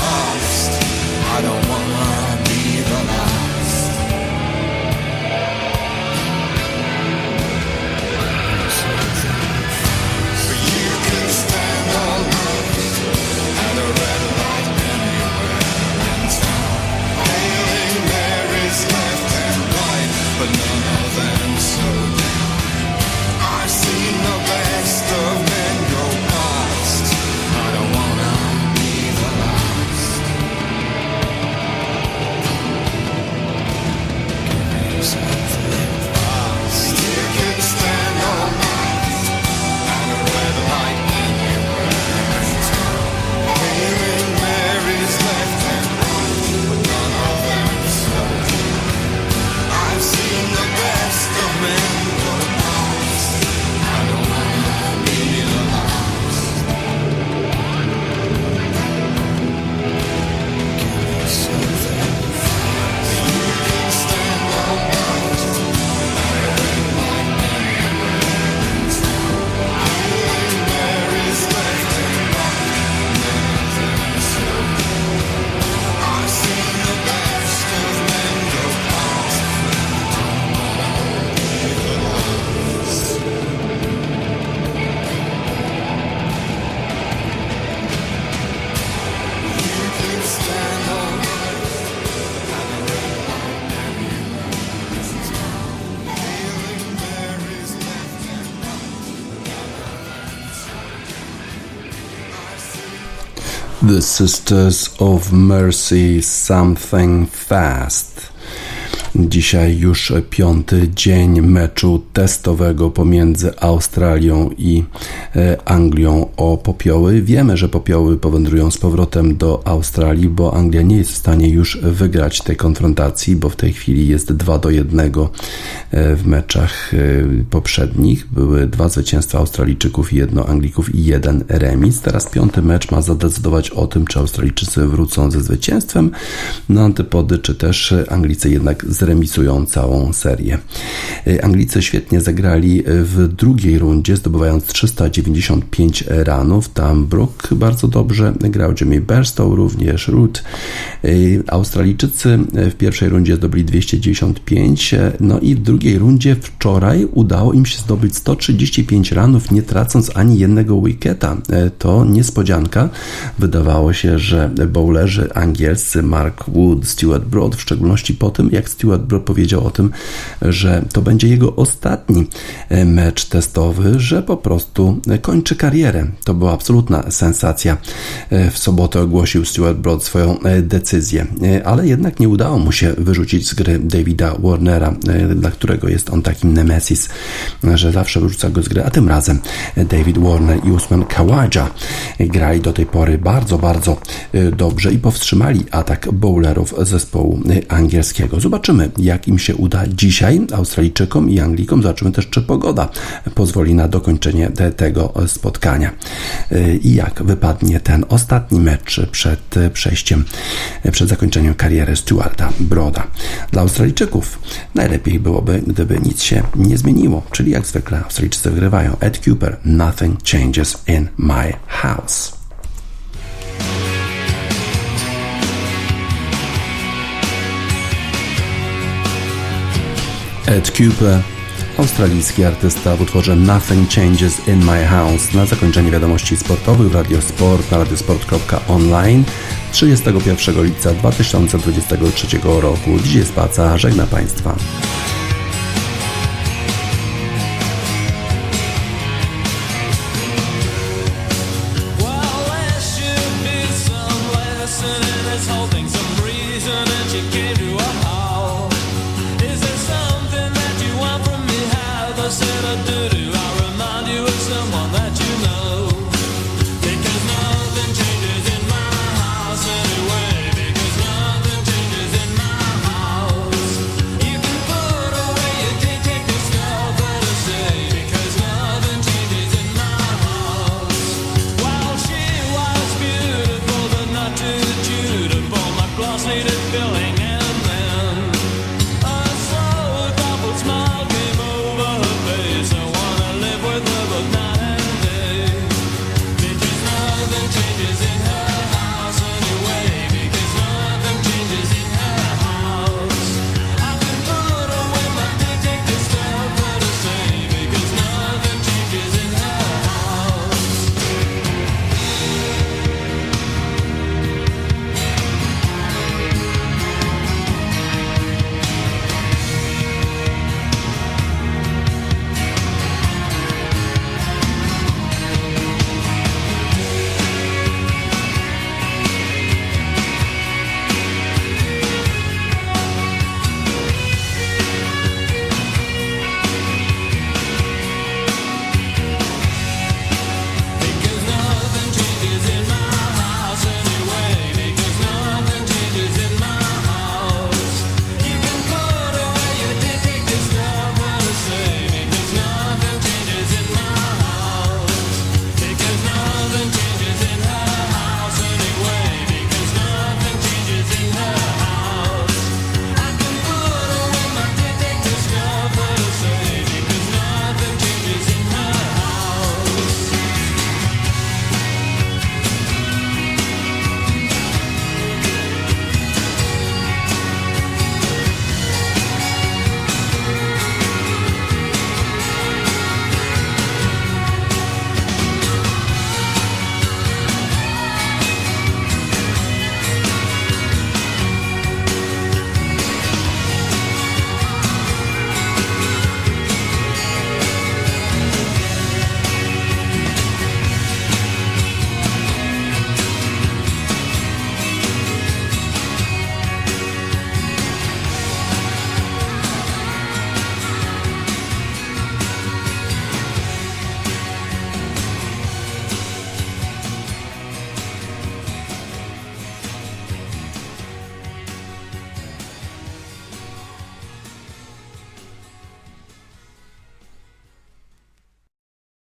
Sisters of Mercy Something Fast. Dzisiaj już piąty dzień meczu testowego pomiędzy Australią i e, Anglią o popioły. Wiemy, że popioły powędrują z powrotem do Australii, bo Anglia nie jest w stanie już wygrać tej konfrontacji, bo w tej chwili jest 2 do 1 e, w meczach e, poprzednich. Były dwa zwycięstwa Australijczyków jedno Anglików i jeden remis. Teraz piąty mecz ma zadecydować o tym, czy Australijczycy wrócą ze zwycięstwem na antypody, czy też Anglicy jednak zremisują całą serię. Y, Anglicy świetnie zagrali w drugiej rundzie, zdobywając 395 ranów. Tam Brook bardzo dobrze grał, Jimmy Berstow również, Root. Y, Australijczycy w pierwszej rundzie zdobyli 295, no i w drugiej rundzie wczoraj udało im się zdobyć 135 ranów, nie tracąc ani jednego wicketa. Y, to niespodzianka. Wydawało się, że bowlerzy angielscy Mark Wood, Stuart Broad, w szczególności po tym, jak Stuart Broad powiedział o tym, że to będzie jego ostatni e, mecz testowy, że po prostu kończy karierę. To była absolutna sensacja. E, w sobotę ogłosił Stuart Broad swoją e, decyzję, ale jednak nie udało mu się wyrzucić z gry Davida Warnera, dla którego jest on takim nemesis, że zawsze wyrzuca go z gry, a tym razem David Warner i Usman Kawaja grali do tej pory bardzo, bardzo dobrze i powstrzymali atak bowlerów zespołu angielskiego. Zobaczymy, jak im się uda dzisiaj, Australijczykom i Anglikom. Zobaczymy też, czy pogoda pozwoli na dokończenie te, tego spotkania. I jak wypadnie ten ostatni mecz przed przejściem, przed zakończeniem kariery Stuarta Broda. Dla Australijczyków najlepiej byłoby, gdyby nic się nie zmieniło, czyli jak zwykle Australijczycy wygrywają. Ed Cooper, nothing changes in my house. Ed Cooper, australijski artysta w utworze Nothing Changes in My House. Na zakończenie wiadomości sportowych w Radiosport na radiosport.online 31 lipca 2023 roku. Dziś jest Paca, żegna Państwa.